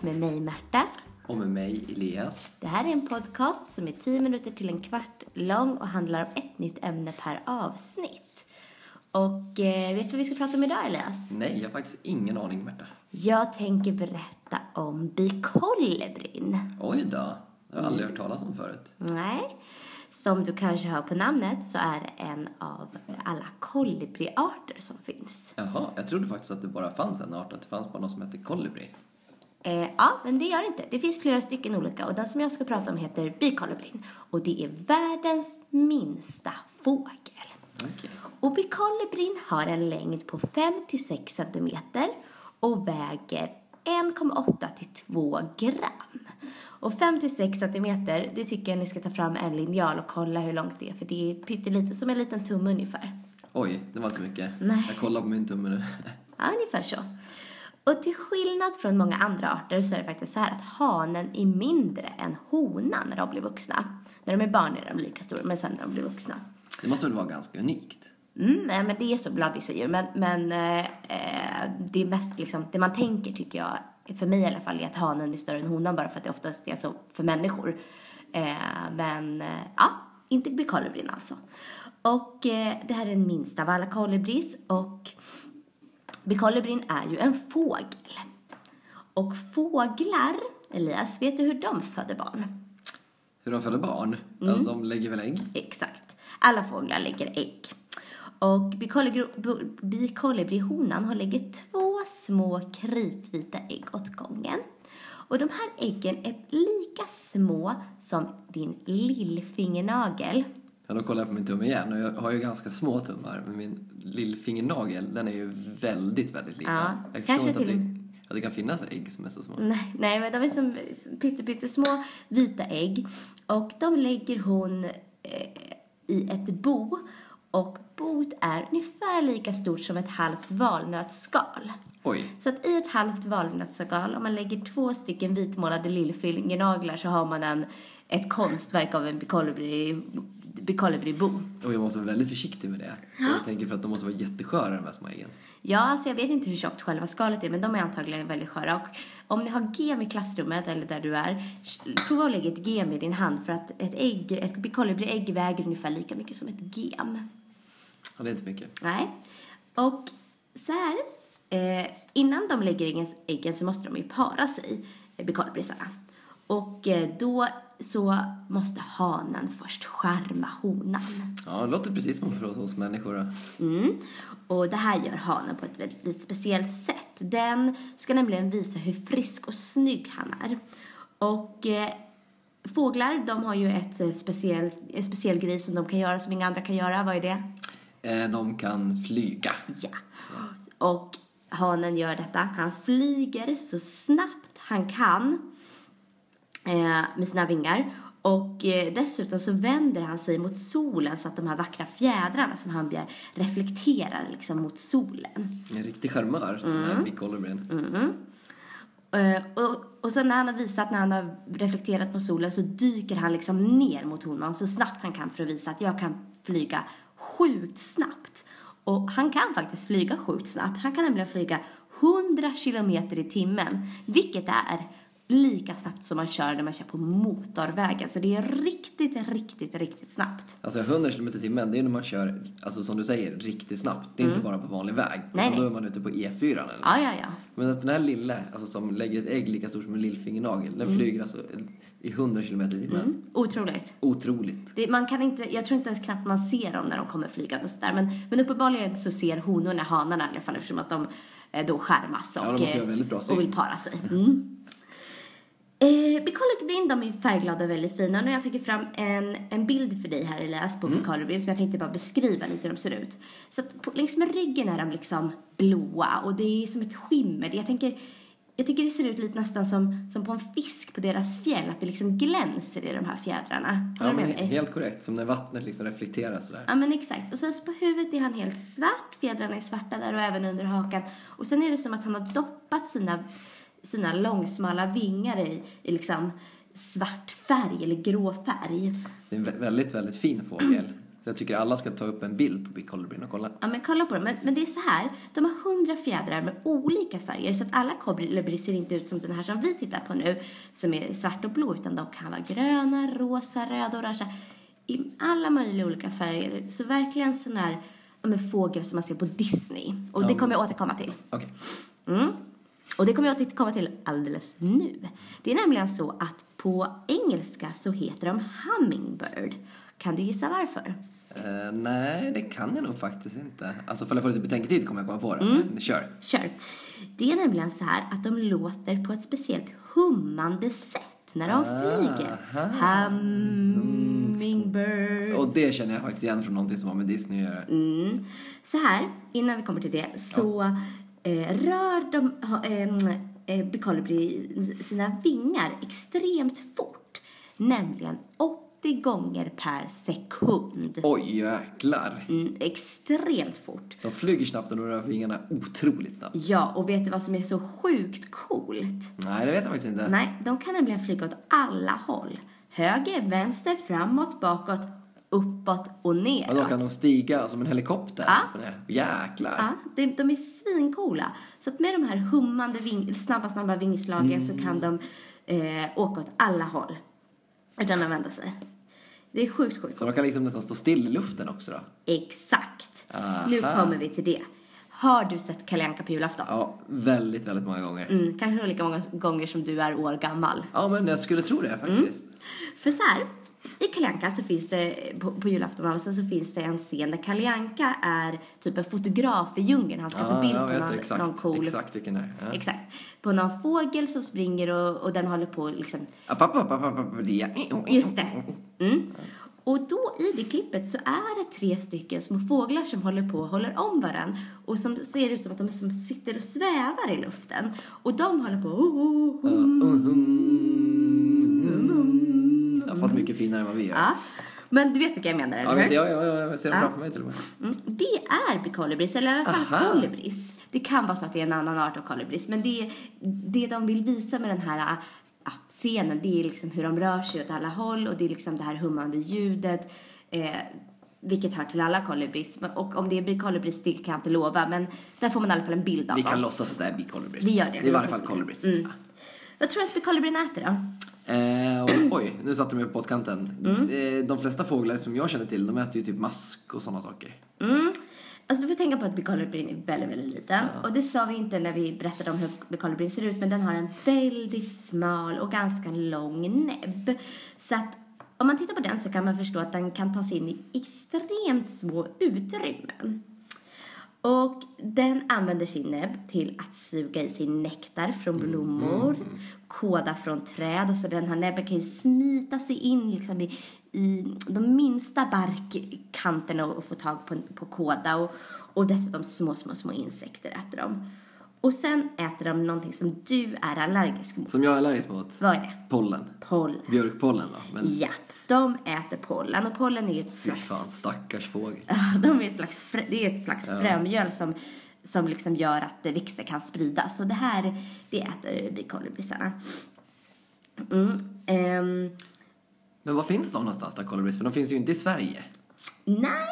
mig Märta. Och med mig Elias. Det här är en podcast som är 10 minuter till en kvart lång och handlar om ett nytt ämne per avsnitt. Och eh, vet du vad vi ska prata om idag Elias? Nej, jag har faktiskt ingen aning Märta. Jag tänker berätta om bikolibrin. Oj då, det har jag aldrig hört talas om förut. Nej. Som du kanske hör på namnet så är det en av alla kolibriarter som finns. Jaha, jag trodde faktiskt att det bara fanns en art, att det fanns bara något som hette kolibri. Eh, ja, men det gör det inte. Det finns flera stycken olika och den som jag ska prata om heter bikolibrin. Och det är världens minsta fågel. Okej. Och bikolibrin har en längd på 5-6 centimeter och väger 1,8 till 2 gram. Och 5-6 centimeter, det tycker jag ni ska ta fram en linjal och kolla hur långt det är för det är pyttelite, som en liten tumme ungefär. Oj, det var inte mycket. Nej. Jag kollar på min tumme nu. Ja, ungefär så. Och till skillnad från många andra arter så är det faktiskt så här att hanen är mindre än honan när de blir vuxna. När de är barn är de lika stora, men sen när de blir vuxna. Det måste väl vara ganska unikt? Mm, nej, men det är så bland vissa djur. Men, men eh, eh, det är mest liksom, det man tänker tycker jag, för mig i alla fall, är att hanen är större än honan bara för att det oftast är så för människor. Eh, men eh, ja, inte bikolibrin alltså. Och eh, det här är den minsta av alla kolibris och bikolibrin är ju en fågel. Och fåglar, Elias, vet du hur de föder barn? Hur de föder barn? Mm. Ja, de lägger väl ägg? Exakt. Alla fåglar lägger ägg. Och bikolibri- bikolibrihonan har lägger två små kritvita ägg åt gången. Och de här äggen är lika små som din lillfingernagel. Ja, då kollar jag på min tumme igen och jag har ju ganska små tummar men min lillfingernagel den är ju väldigt, väldigt liten. Ja, jag förstår inte till- att det, att det kan finnas ägg som är så små. Nej, nej, men de är som pytte, pytte små vita ägg. Och de lägger hon eh, i ett bo. Och boet är ungefär lika stort som ett halvt valnötsskal. Oj, Så att i ett halvt valnötsskal, om man lägger två stycken vitmålade lillfingernaglar så har man en, ett konstverk av en bikolibri, bikolibribo. och jag måste vara väldigt försiktig med det. Jag tänker för att de måste vara jättesköra de här små äggen. Ja, alltså jag vet inte hur tjockt själva skalet är, men de är antagligen väldigt sköra. Och om ni har gem i klassrummet eller där du är, prova att lägga ett gem i din hand för att ett ägg, ett bikolibriägg väger ungefär lika mycket som ett gem. Ja, det är inte mycket. Nej. Och så här, eh, innan de lägger äggen, så måste de ju para sig, eh, bikolibrisarna. Och eh, då så måste hanen först skärma honan. Ja, det låter precis som för oss människor. då. Mm. Och det här gör hanen på ett väldigt speciellt sätt. Den ska nämligen visa hur frisk och snygg han är. Och eh, fåglar, de har ju ett eh, speciell, en speciell grej som de kan göra som inga andra kan göra. Vad är det? Eh, de kan flyga. Ja. Och hanen gör detta. Han flyger så snabbt han kan eh, med sina vingar. Och eh, dessutom så vänder han sig mot solen så att de här vackra fjädrarna som han begär reflekterar liksom mot solen. En riktig charmör, den här bikolibrin. Eh, och, och så när han har visat, när han har reflekterat mot solen så dyker han liksom ner mot honan så snabbt han kan för att visa att jag kan flyga sjukt snabbt. Och han kan faktiskt flyga sjukt snabbt. Han kan nämligen flyga 100 kilometer i timmen, vilket är lika snabbt som man kör när man kör på motorvägen. Så det är riktigt, riktigt, riktigt snabbt. Alltså 100 km i timmen, det är när man kör, alltså som du säger, riktigt snabbt. Det är inte bara på vanlig väg. Mm. Nej, utan då är man ute på E4 eller? Ja, ja, ja. Men att den här lilla, alltså som lägger ett ägg lika stort som en lillfingernagel, den flyger alltså i 100 km i timmen. Mm. Otroligt. Otroligt. Det, man kan inte, jag tror inte ens knappt man ser dem när de kommer flygandes där. Men, men uppenbarligen så ser honorna hanarna i alla fall eftersom att de eh, då skärmas och, Ja, de eh, och vill para sig. Mm. Eh, Bicolibrin, de är färgglada och väldigt fina. Nu har jag tagit fram en, en bild för dig här Elias på mm. som jag tänkte bara beskriva lite hur de ser ut. Så att på, längs med ryggen är de liksom blåa och det är som ett skimmer. Jag tänker, jag tycker det ser ut lite nästan som, som på en fisk på deras fjäll, att det liksom glänser i de här fjädrarna. Ja, Håller men med helt korrekt. Som när vattnet liksom reflekterar sådär. Ja men exakt. Och sen så på huvudet är han helt svart, fjädrarna är svarta där och även under hakan. Och sen är det som att han har doppat sina, sina långsmala vingar i, i liksom svart färg eller grå färg. Det är en vä- väldigt, väldigt fin fågel. Så jag tycker alla ska ta upp en bild på Big Colibrin och kolla. Ja, men kolla på dem. Men, men det är så här, de har hundra fjädrar med olika färger så att alla kolibris ser inte ut som den här som vi tittar på nu som är svart och blå utan de kan vara gröna, rosa, röda, orangea i alla möjliga olika färger. Så verkligen sån här ja, fågel som man ser på Disney. Och det kommer jag återkomma till. Okej. Mm. Och det kommer jag återkomma till alldeles nu. Det är nämligen så att på engelska så heter de hummingbird. Kan du gissa varför? Eh, nej, det kan jag nog faktiskt inte. Alltså, för jag får lite betänketid kommer jag komma på det. Mm. Men kör. Kör. Det är nämligen så här att de låter på ett speciellt hummande sätt när de flyger. Hummingbird. Och det känner jag faktiskt igen från någonting som har med Disney att göra. Mm. Så här, innan vi kommer till det, så eh, rör de ha, eh, eh, Colibri sina vingar extremt fort. Nämligen 80 gånger per sekund. Oj, jäklar. Mm, extremt fort. De flyger snabbt och de rör fingrarna otroligt snabbt. Ja, och vet du vad som är så sjukt coolt? Nej, det vet jag faktiskt inte. Nej, de kan nämligen flyga åt alla håll. Höger, vänster, framåt, bakåt, uppåt och Och neråt. då kan de stiga som en helikopter. Ja. Jäklar. Ja, de, de är svincoola. Så att med de här hummande, ving, snabba, snabba vingslagen så kan de eh, åka åt alla håll. Utan att vända sig. Det är sjukt, sjukt Så de kan liksom nästan stå still i luften också då? Exakt. Aha. Nu kommer vi till det. Har du sett Kalle Anka på julafton? Ja, väldigt, väldigt många gånger. Mm, kanske lika många gånger som du är år gammal. Ja, men jag skulle tro det faktiskt. För så här, i Kalle Anka så finns det, på, på julafton alltså, så finns det en scen där Kalle Anka är typ en fotograf i djungeln. Han ska ta Ja, bild på någon, exakt, någon cool exakt vilken det är. Ja. Exakt. På någon fågel som springer och, och den håller på liksom. Just det. Mm. Och då i det klippet så är det tre stycken små fåglar som håller på och håller om varandra och som ser ut som att de som sitter och svävar i luften. Och de håller på mycket finare än vad vi gör. Ja. Men du vet vilka jag menar, eller Ja, hur? vet jag, jag, jag, ser dem Ja. framför mig till och med. Mm, det är bikolibris, eller i alla fall Aha. kolibris. Det kan vara så att det är en annan art av kolibris, men det, det de vill visa med den här ja, scenen, det är liksom hur de rör sig åt alla håll och det är liksom det här hummande ljudet, eh, vilket hör till alla kolibris. Och om det är bikolibris, det kan jag inte lova, men där får man i alla fall en bild av Vi dem. kan låtsas att det är bikolibris. Vi gör det. Det är i låtsas fall kolibris. Mm. Vad tror du att bikolibrin äter då? Eh, och, oj, nu satte de mig på pottkanten. Mm. De flesta fåglar som jag känner till, de äter ju typ mask och sådana saker. Mm. Alltså du får tänka på att bikolibrin är väldigt, väldigt liten. Och det sa vi inte när vi berättade om hur bikolibrin ser ut, men den har en väldigt smal och ganska lång näbb. Så att om man tittar på den så kan man förstå att den kan ta sig in i extremt små utrymmen. Och den använder sin näbb till att suga i sig nektar från blommor, kåda från träd. Och så den här näbben kan ju smita sig in liksom i, i de minsta barkkanterna och få tag på, på kåda. Och, och dessutom små, små, små insekter äter de. Och sen äter de någonting som du är allergisk mot. Som jag är allergisk mot. Vad är det? Pollen. Pollen. Björkpollen då. Men Ja, de äter pollen och pollen är ju ett fy slags fan, stackars fågel. Ja, de är ett slags, frö, det är ett slags frömjöl som, som liksom gör att växter kan spridas. Så det här, det äter bikolibrisarna. Mm. ehm, Men var finns de någonstans då, kolibris? För de finns ju inte i Sverige. nej,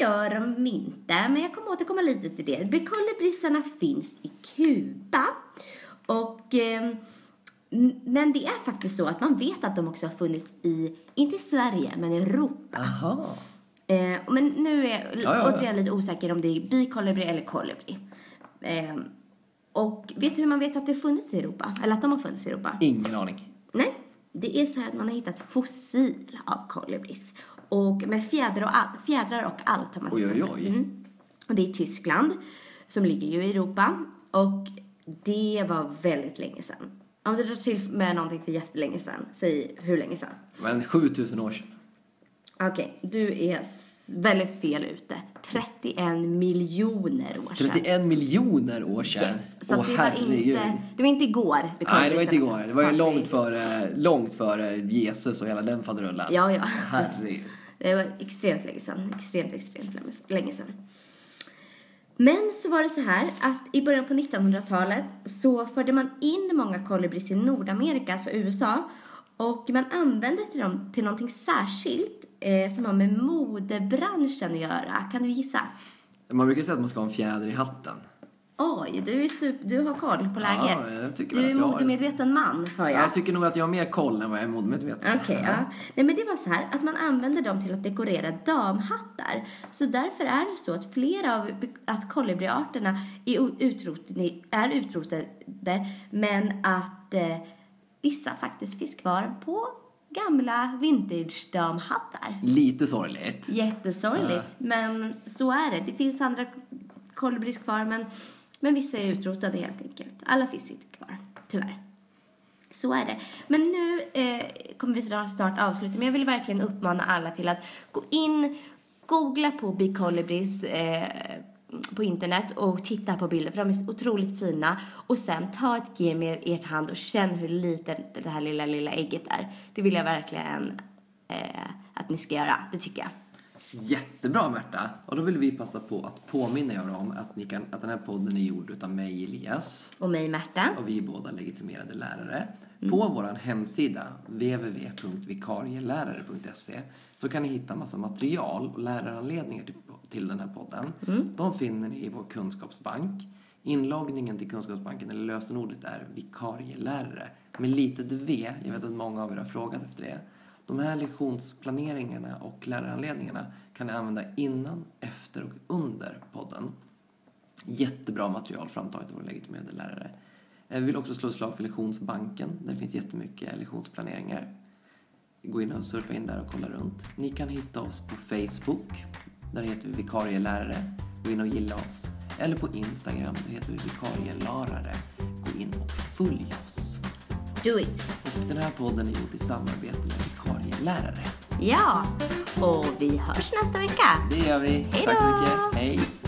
gör de inte. Men jag kommer återkomma lite till det. Bikolibrisarna finns i Kuba. Och, n- men det är faktiskt så att man vet att de också har funnits i, inte i Sverige, men i Europa. Aha. Eh, men nu är jag Ja, ja, återigen lite osäker om det är bikolibri eller kolibri. Eh, och vet du hur man vet att det funnits i Europa? Eller att de har funnits i Europa? Ingen aning. Nej, det är så här att man har hittat fossil av kolibris. Och med fjädrar och, all, fjädrar och allt har man Oj, oj, oj. Mm. Och det är Tyskland, som ligger ju i Europa. Och det var väldigt länge sedan. Om du drar till med någonting för jättelänge sedan, säg hur länge sedan? Men 7000 år sedan. Okej, du är väldigt fel ute. 31 miljoner år sedan. 31 miljoner år sedan. Yes. Så Åh det, var inte, det var inte igår. Nej, det var inte till igår. Det var ju långt före, långt före Jesus och hela den faderullan. Ja, ja. Herregud. Det var extremt länge sedan. Extremt, extremt länge- sedan. Men så var det så här att i början på 1900-talet så förde man in många kolibris i Nordamerika, alltså USA. Och man använde till dem till någonting särskilt eh, som har med modebranschen att göra. Kan du gissa? Man brukar säga att man ska ha en fjäder i hatten. Oj, du, är super, du har koll på läget. Ja, jag tycker du är har- modemedveten man, hör jag. Jag tycker nog att jag har mer koll än vad jag är modmedveten. Okej, ja. Nej men det var så här att man använder dem till att dekorera damhattar. Så därför är det så att flera av att kolibriarterna är utrotade, är utrotade men att eh, vissa faktiskt finns kvar på gamla vintage damhattar. Lite sorgligt. Jättesorgligt, men så är det. Det finns andra kolibris kvar men, men vissa är utrotade helt enkelt. Alla finns inte kvar, tyvärr. Så är det. Men nu eh, kommer vi snart- avsluta, men jag vill verkligen uppmana alla till att gå in, googla på Big Colibris eh, på internet och titta på bilder, för de är så otroligt fina. Och sen ta ett gem i ert hand och känn hur litet det här lilla, lilla ägget är. Det vill jag verkligen eh, att ni ska göra, det tycker jag. Jättebra Märta! Och då vill vi passa på att påminna er om att, ni kan, att den här podden är gjord utav mig Elias Och mig, Märta. och vi är båda legitimerade lärare. På vår hemsida www.vikarielärare.se så kan ni hitta massa material och läraranledningar till, till den här podden. De finner ni i vår kunskapsbank. Inloggningen till kunskapsbanken, eller lösenordet, är vikarielärare med litet v. Jag vet att många av er har frågat efter det. De här lektionsplaneringarna och läraranledningarna kan ni använda innan, efter och under podden. Jättebra material framtaget av våra legitimerade lärare. Jag vill också slå ett slag för Lektionsbanken där det finns jättemycket lektionsplaneringar. Gå in och surfa in där och kolla runt. Ni kan hitta oss på Facebook. Där heter vi vikarielärare. Gå in och gilla oss. Eller på Instagram, då heter vi vikarielärare. Gå in och följ oss. Do it! Och den här podden är gjord i samarbete med vikarielärare. Ja, och vi hörs nästa vecka. Det gör vi. Hej Tack så mycket. Hej!